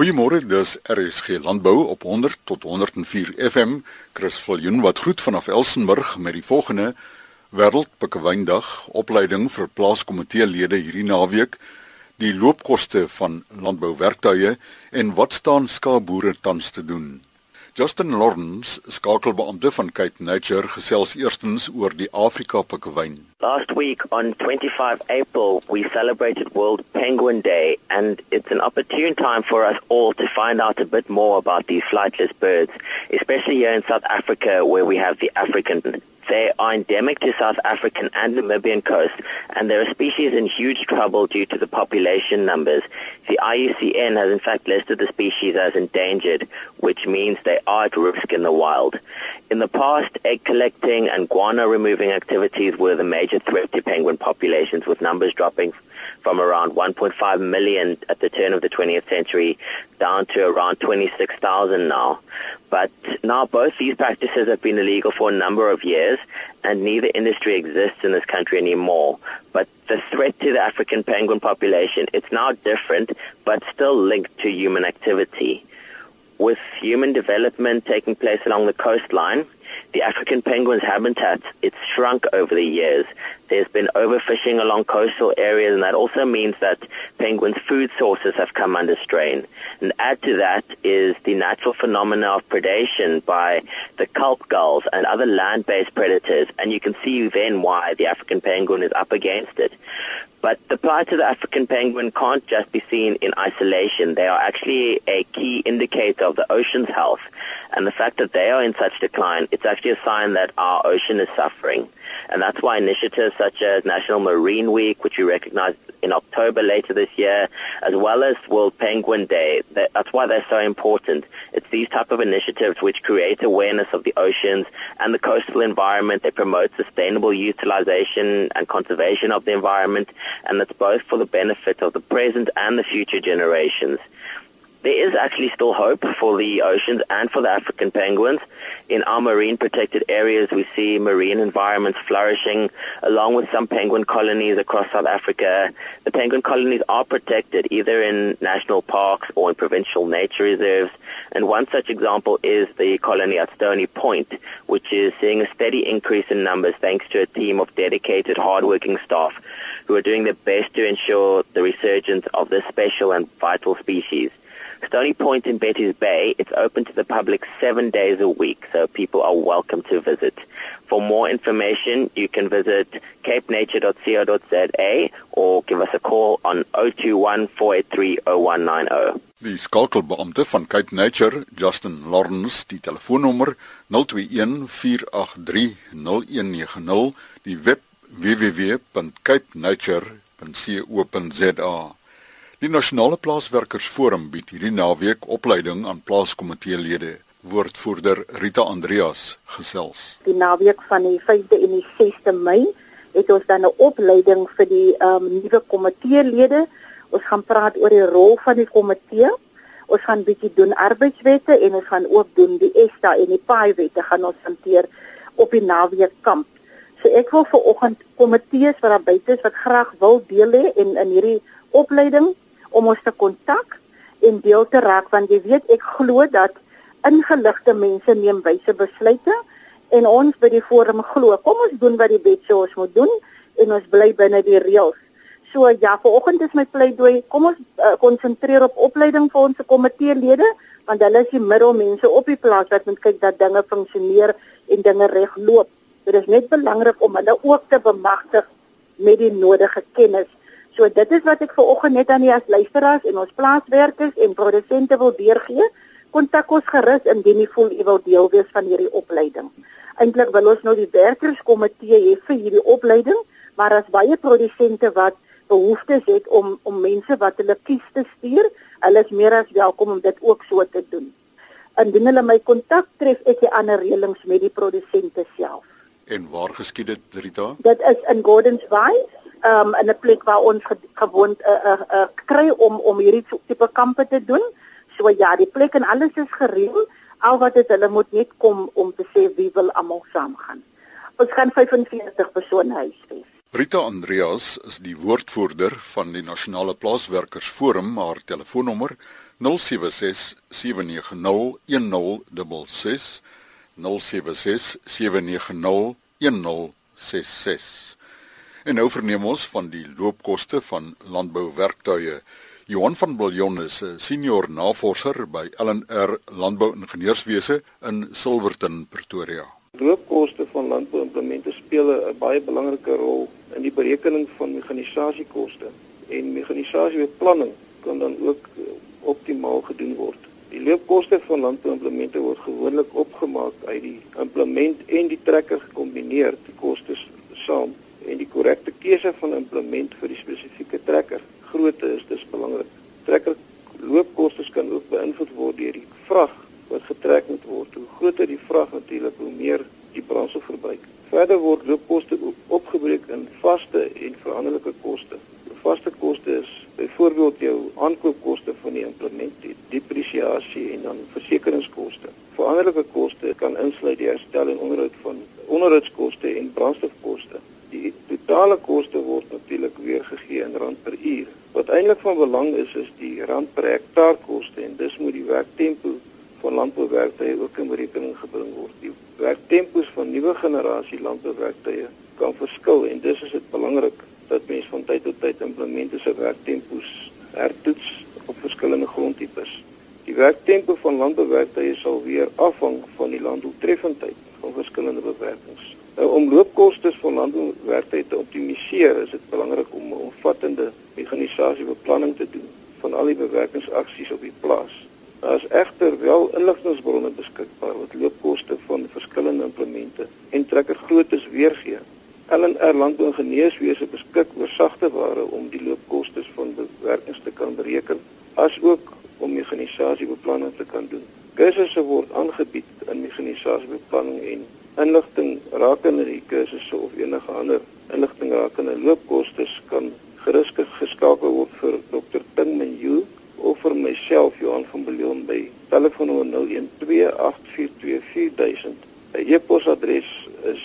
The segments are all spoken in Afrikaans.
Goeiemôre, dis RSG Landbou op 100 tot 104 FM. Chris Viljoen wat groet vanaf Elsenburg met die volgende Wêreldpikkewyndag opleiding vir plaaskomiteelede hierdie naweek, die loopkoste van landbouwerktuie en wat staan skaapboere tans te doen. Justin Lawrence, skakelbeampte van Cape Nature, gesels eerstens oor die Afrika pikkewyn. Last week on 25 April, we celebrated World Penguin Day and it's an opportune time for us all to find out a bit more about these flightless birds, especially here in South Africa where we have the African They are endemic to South African and Namibian coast, and they're a species in huge trouble due to the population numbers. The IUCN has in fact listed the species as endangered, which means they are at risk in the wild. In the past, egg collecting and guano removing activities were the major threat to penguin populations, with numbers dropping from around 1.5 million at the turn of the 20th century down to around 26,000 now. But now both these practices have been illegal for a number of years and neither industry exists in this country anymore. But the threat to the African penguin population, it's now different but still linked to human activity with human development taking place along the coastline, the African penguin's habitat, it's shrunk over the years. There's been overfishing along coastal areas, and that also means that penguins' food sources have come under strain. And add to that is the natural phenomena of predation by the kelp gulls and other land-based predators, and you can see then why the African penguin is up against it. But the plight of the African penguin can't just be seen in isolation. They are actually a key indicator of the ocean's health. And the fact that they are in such decline, it's actually a sign that our ocean is suffering. And that's why initiatives such as National Marine Week, which we recognize in October later this year, as well as World Penguin Day. That's why they're so important. It's these type of initiatives which create awareness of the oceans and the coastal environment. They promote sustainable utilization and conservation of the environment, and that's both for the benefit of the present and the future generations there is actually still hope for the oceans and for the African penguins. In our marine protected areas, we see marine environments flourishing along with some penguin colonies across South Africa. The penguin colonies are protected either in national parks or in provincial nature reserves. And one such example is the colony at Stony Point, which is seeing a steady increase in numbers thanks to a team of dedicated, hardworking staff who are doing their best to ensure the resurgence of this special and vital species. Stony Point in Betty's Bay, it's open to the public seven days a week, so people are welcome to visit. For more information, you can visit capenature.co.za or give us a call on 021-483-0190. Die skakelbeampte van Cape Nature, Justin Lawrence, die telefoonnommer 021-483-0190, die web www.capenature.co.za. Die Nasionale Plaaswerkersforum bied hierdie naweek opleiding aan plaaskomiteelede. Woordvoerder Rita Andreas gesels. Die naweek van die 5de en die 6de Mei het ons dan 'n opleiding vir die um, nuwe komiteelede. Ons gaan praat oor die rol van die komitee. Ons gaan bietjie doen arbeidswette en ons gaan ook doen die ESTA en die PAI wette gaan ons hanteer op die naweek kamp. So ek wil vir oggend komitees wat daar buite is wat graag wil deel hê in in hierdie opleiding om ons te kontak en deel te raak want jy weet ek glo dat ingeligte mense neem wyse besluite en ons by die forum glo kom ons doen wat die wet sê ons moet doen en ons bly binne die reëls. So ja, vanoggend is my pleidooi, kom ons uh, konsentreer op opleiding vir ons komiteelede want hulle is die middelmense op die plaas wat moet kyk dat dinge funksioneer en dinge reg loop. Dit is net belangrik om hulle ook te bemagtig met die nodige kennis So dit is wat ek ver oggend net aan die as luisteraars en ons plaaswerkers en produsente wil deurgee. Kontak ons gerus indien jy voel jy wil deel wees van hierdie opleiding. Eintlik wil ons nou die werkerskomitee hê vir hierdie opleiding, maar as baie produsente wat behoeftes het om om mense wat hulle kies te stuur, hulle is meer as welkom om dit ook so te doen. Indien hulle my kontak tref, ek die ander reëlings met die produsente self. En waar geskied dit Rita? Dit is in Gordons Bay um, in 'n plek waar ons ge gewoond uh, uh, uh, kry om om hierdie tipe kampe te doen. So ja, die plek en alles is gereël. Al wat dit hulle moet net kom om te sê wie wil almal saamgaan. Ons gaan 45 persone huisves. Rita Andreas is die woordvoerder van die Nasionale Plaaswerkersforum. Haar telefoonnommer 076 790 1066 076 790 1066 En nou verneem ons van die loopkoste van landbouwerktuie. Johan van Biljon is 'n senior navorser by LNR Landbouingenieurswese in Silverton, Pretoria. Loopkoste van landbouimplemente speel 'n baie belangrike rol in die berekening van meganisasiekoste en mekanisasiebeplanning kan dan ook optimaal gedoen word. Die loopkoste van landbouimplemente word gewoonlik opgemaak uit die implement en die trekker gekombineer, die kostes saam en die korrekte keuse van implement vir die spesifieke trekker. Grootte is dus belangrik. Trekker loopkoste kan ook beïnvloed word deur die vrag wat getrek moet word. Hoe groter die vrag natuurlik, hoe meer die brandstofverbruik. Verder word loopkoste opgebreek in vaste en veranderlike koste. Vaste koste is byvoorbeeld jou aankoopkoste van die implement, die depresiasie en dan versekeringskoste. Veranderlike koste kan insluit die herstel en onderhoud van onderhoudskoste en brandstofkoste. Die totale koste word natuurlik weergegee in rand per uur. Wat eintlik van belang is is die rand per hektaar koste en dis moet die werktempo van landbouwerktuie ook in berekening gebring word. Die werktempos van nuwe generasie landbouwerktuie kan verskil en dis is dit belangrik dat mens van tyd tot tyd implemente se werktempos hertoets op verskillende grondtipes. Die werktempo van landbouwerktuie sal weer afhang van die landdoeltreffendheid van verskillende beperkings. Nou om loopkoste van landbouwerktuie te optimaliseer, is dit belangrik om 'n omvattende meganisasiebeplanning te doen van al die bewerkingsaksies op die plaas. Daar is egter wel inligtingbronne beskikbaar wat loopkoste van verskillende implemente en trekkergroottes weergee. LNR Landbouingenieurswese beskik oor sagte ware om die loopkoste van bewerkings te kan bereken, asook om meganisasiebeplanning te kan doen. Kursusse word aangebied in meganisasiebeplanning en inligting rakende die kursusse of enige ander inligting rakende loopkoste kan gerus geskakel word vir Dr. Ting Minyu of vir myself Johan van Biljon by telefoonnommer 0128424000. My e-posadres is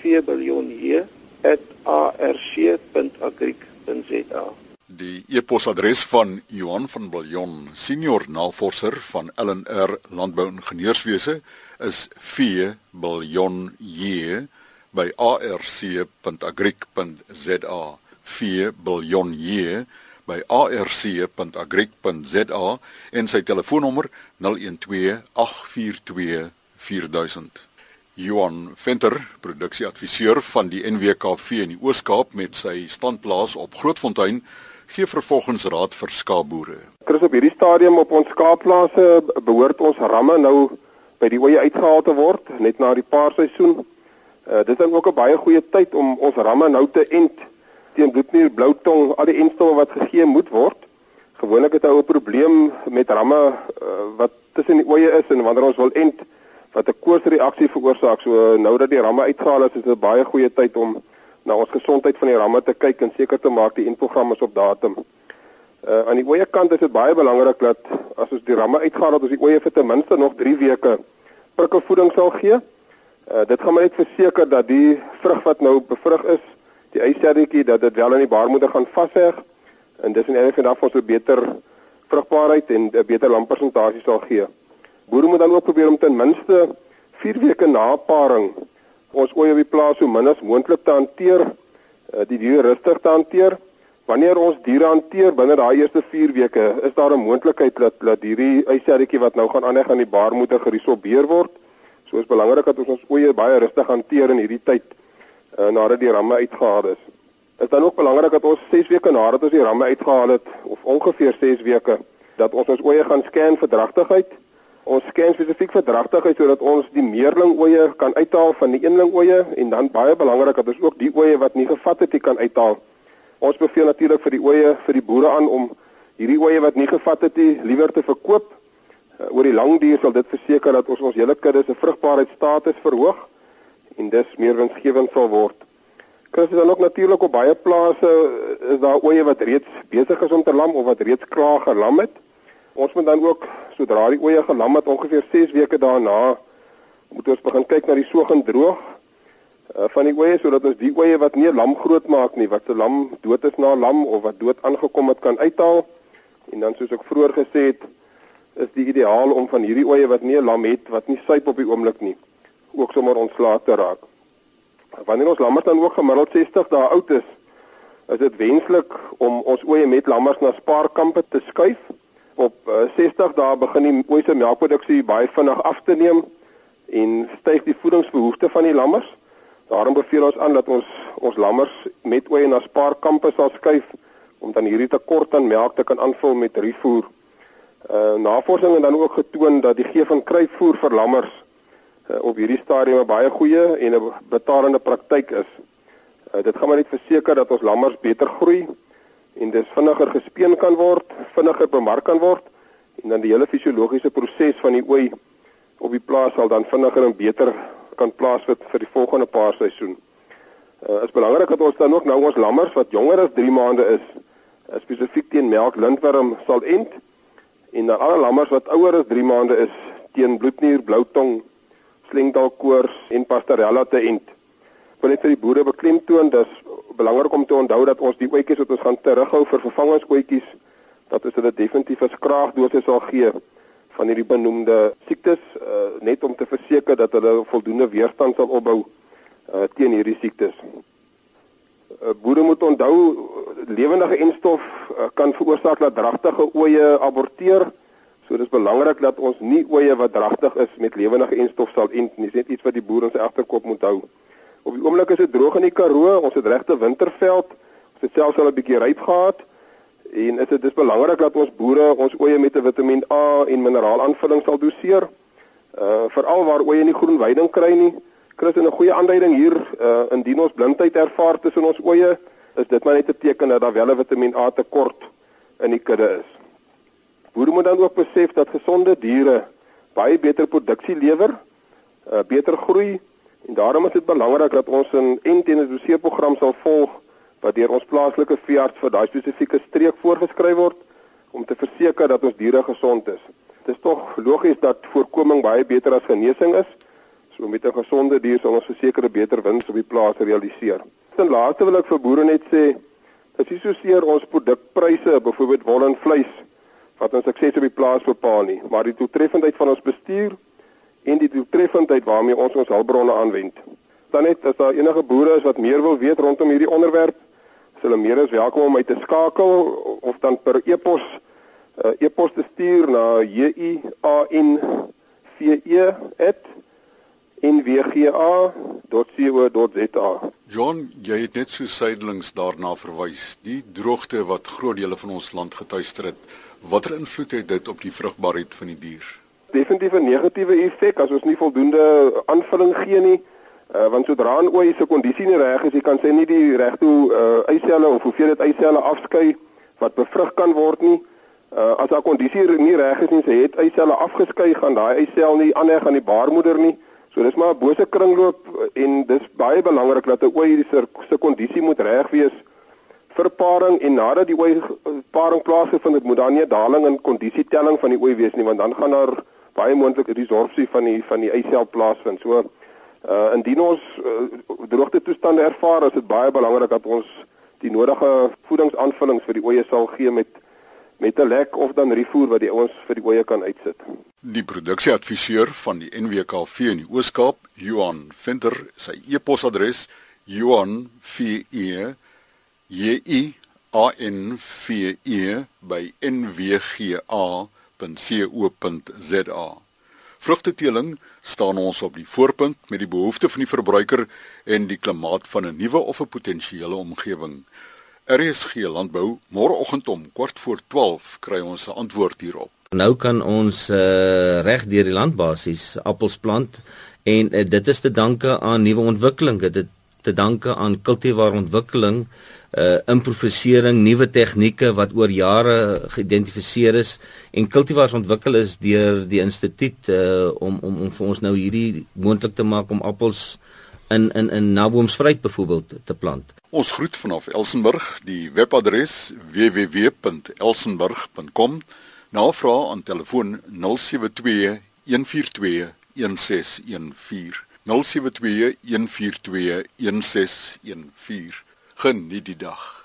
vbiljonie@arc.agric.za. Die e-posadres van Johan van Biljon, senior navorser van LNR Landbouingenieurswese is vbiljonie@arc.agric.za. vbiljonie by arc.agric.za en sy telefoonnommer 0128424000. Johan Venter, produksieadviseur van die NWKV in die Oos-Kaap met sy standplaas op Grootfontein, gee vervolgens raad vir skaapboere. Chris op hierdie stadium op ons skaapplase behoort ons ramme nou by die oeye uitgehaal te word net na die paarseisoen. Uh, dit is ook 'n baie goeie tyd om ons ramme nou te ent teen bloednier, bloutong, al die enstowwe wat gegee moet word. Gewoonlik het hy 'n probleem met ramme uh, wat tussen die oeye is en wanneer ons wil ent wat 'n koorsreaksie veroorsaak. So nou dat die ramme uitgehaal is, is dit 'n baie goeie tyd om na ons gesondheid van die ramme te kyk en seker te maak die entprogram is op datum. Uh, aan die oeye kant is dit baie belangrik dat as ons die ramme uitgehaal het, ons die oeye vir ten minste nog 3 weke prikkelvoeding sal gee. Uh, dit gaan maar net verseker dat die vrug wat nou bevrug is die eisertjie dat dit wel in die baarmoeder gaan vasheg en dis in enige geval vir ons 'n beter vrugbaarheid en 'n beter lamppersentasie sal gee. Boere moet dan ook probeer om ten minste 4 weke na paring ons ooi op die plaas so min as moontlik te hanteer, eh, die diere rustig te hanteer. Wanneer ons diere hanteer binne daai eerste 4 weke, is daar 'n moontlikheid dat dat hierdie eisertjie wat nou gaan aanheg aan die baarmoeder geresorbeer word. So is belangrik dat ons ons ooi baie rustig hanteer in hierdie tyd uh, nadat die ramme uitgehaal is. Dit is dan ook belangrik dat ons 6 weke nadat ons die ramme uitgehaal het of ongeveer 6 weke dat ons ons oeye gaan scan vir dragtigheid. Ons scan spesifiek vir dragtigheid sodat ons die meerling oeye kan uithaal van die eenling oeye en dan baie belangrik dat ons ook die oeye wat nie gevat het, kan uithaal. Ons beveel natuurlik vir die oeye vir die boere aan om hierdie oeye wat nie gevat het nie liewer te verkoop. Uh, oor die lang duur sal dit verseker dat ons ons hele kudde se vrugbaarheidsstatus verhoog en dis meer winsgewend sal word. Kers is dan ook natuurlik op baie plase is daar oeye wat reeds besig is om te lam of wat reeds klaar gelam het. Ons moet dan ook sodra die oeye gelam het ongeveer 6 weke daarna moet ons begin kyk na die soogend droog. uh, van die oeye sodat ons die oeye wat nie lam groot maak nie, wat se lam dood is na lam of wat dood aangekom het kan uithaal. En dan soos ek vroeër gesê het, is die ideaal om van hierdie oeye wat nie 'n lam het wat nie suip op die oomblik nie, ook sommer ontslae te raak. Wanneer ons lammers dan ook gemiddeld 60 dae oud is, is dit wenslik om ons oeye met lammers na spaarkampe te skuif. Op uh, 60 dae begin die oeye se melkproduksie baie vinnig af te neem en styg die voedingsbehoeftes van die lammers. Daarom beveel ons aan dat ons ons lammers met oeye na spaarkampe sal skuif om dan hierdie tekort aan melk te kan aanvul met rifoer. Uh navorsing het dan ook getoon dat die gee van kruipvoer vir lammers uh, op hierdie stadium 'n baie goeie en 'n betalende praktyk is. Uh, dit gaan maar net verseker dat ons lammers beter groei en dis vinniger gespeen kan word, vinniger bemark kan word en dan die hele fisiologiese proses van die ooi op die plaas sal dan vinniger en beter kan plaasvind vir die volgende paar seisoen. Uh, is belangrik dat ons dan ook nou ons lammers wat jonger as 3 maande is, uh, spesifiek teen melk lintworm sal ent en dan alle lammers wat ouer as 3 maande is teen bloednier, bloutong, slengdalkoors en pastorella te ent. Wil net vir die boere beklemtoon dis belangrik om te onthou dat ons die oetjies wat ons gaan terughou vir vervangingsoetjies dat ons hulle definitief 'n skraagdosis sal gee van hierdie benoemde siektes uh, net om te verseker dat hulle voldoende weerstand sal opbou uh, teen hierdie siektes. Uh, boere moet onthou lewendige enstof uh, kan veroorsaak dat dragtige oeye aborteer. So dis belangrik dat ons nie oeye wat dragtig is met lewendige enstof sal ent nie. Dis net iets wat die boere sy agterkop moet hou. Op die oomblik is dit droog in die Karoo. Ons het regte winterveld. Ons het selfs al 'n bietjie ryp gehad. En is dit dis belangrik dat ons boere ons oeye met 'n Vitamiin A en mineraalaaanvulling sal doseer. Uh veral waar oeye nie groen veiding kry nie. Chris, 'n goeie aanduiding hier, uh indien ons blindheid ervaar tussen ons oeye, is dit maar net 'n teken dat daar wel 'n Vitamiin A tekort in die kudde is. Boere moet dan ook besef dat gesonde diere baie beter produksie lewer, uh, beter groei en daarom is dit belangrik dat ons 'n NTN doseerprogram sal volg wat deur ons plaaslike veearts vir daai spesifieke streek voorgeskryf word om te verseker dat ons diere gesond is. Dit is tog logies dat voorkoming baie beter as genesing is. So met 'n gesonde dier sal ons 'n beter wins op die plaas realiseer. Ten laaste wil ek vir boere net sê, dit is nie so seer ons produkpryse, byvoorbeeld wol en vleis wat ons sukses op die plaas bepaal nie, maar die doeltreffendheid van ons bestuur en die doeltreffendheid waarmee ons ons hulpbronne aanwend. Dan net as daar enige boere is wat meer wil weet rondom hierdie onderwerp, is hulle meer as welkom om my te skakel of dan per e-pos uh, e-pos te stuur na jianve@nwga.co.za. John, jy het net so suidelings daarna verwys. Die droogte wat groot dele van ons land getuister het, watter invloed het dit op die vrugbaarheid van die dier? Definitief 'n negatiewe effek as ons nie voldoende aanvulling gee nie. Uh, want sodra 'n ooi se kondisie nie reg is, jy kan sy nie die regte uh, eiselle of hoeveel dit eiselle afskei wat bevrug kan word nie. Uh, as haar kondisie nie reg is nie, sy het eiselle afgeskei, gaan daai eisel nie aanheg aan die baarmoeder nie. So dis maar 'n bose kringloop en dis baie belangrik dat 'n ooi se kondisie moet reg wees vir paring en nadat die ooi paring plaasgevind het, moet daar nie 'n daling in kondisietelling van die ooi wees nie, want dan gaan daar baie moontlik resorpsie van die van die eisel plaasvind. So uh indien ons uh, droogte toestande ervaar, is dit baie belangrik dat ons die nodige voedingsaanvullings vir die oeye sal gee met met 'n lek of dan rifoer wat die ouens vir die oeye kan uitsit. Die produksieadviseur van die NWKV in die Oos-Kaap, Johan Venter, sy e-posadres johan.ve j i a n v e by nwga.co.za. Vrugteteeling staan ons op die voorpunt met die behoefte van die verbruiker en die klimaat van 'n nuwe of 'n potensiële omgewing. RSG Landbou môreoggend om kwart voor 12 kry ons 'n antwoord hierop. Nou kan ons uh, reg deur die landbasies appels plant en uh, dit is te danke aan nuwe ontwikkeling. Dit te danke aan kultivar ontwikkeling, uh improvisering, nuwe tegnieke wat oor jare geïdentifiseer is en kultivars ontwikkel is deur die instituut uh om om om vir ons nou hierdie moontlik te maak om appels in in in naboomsvryheid byvoorbeeld te plant. Ons groet vanaf Elsenburg, die webadres www.elsenburg.com. Navraag aan telefoon 072 142 1614. 0721421614. Geniet die dag.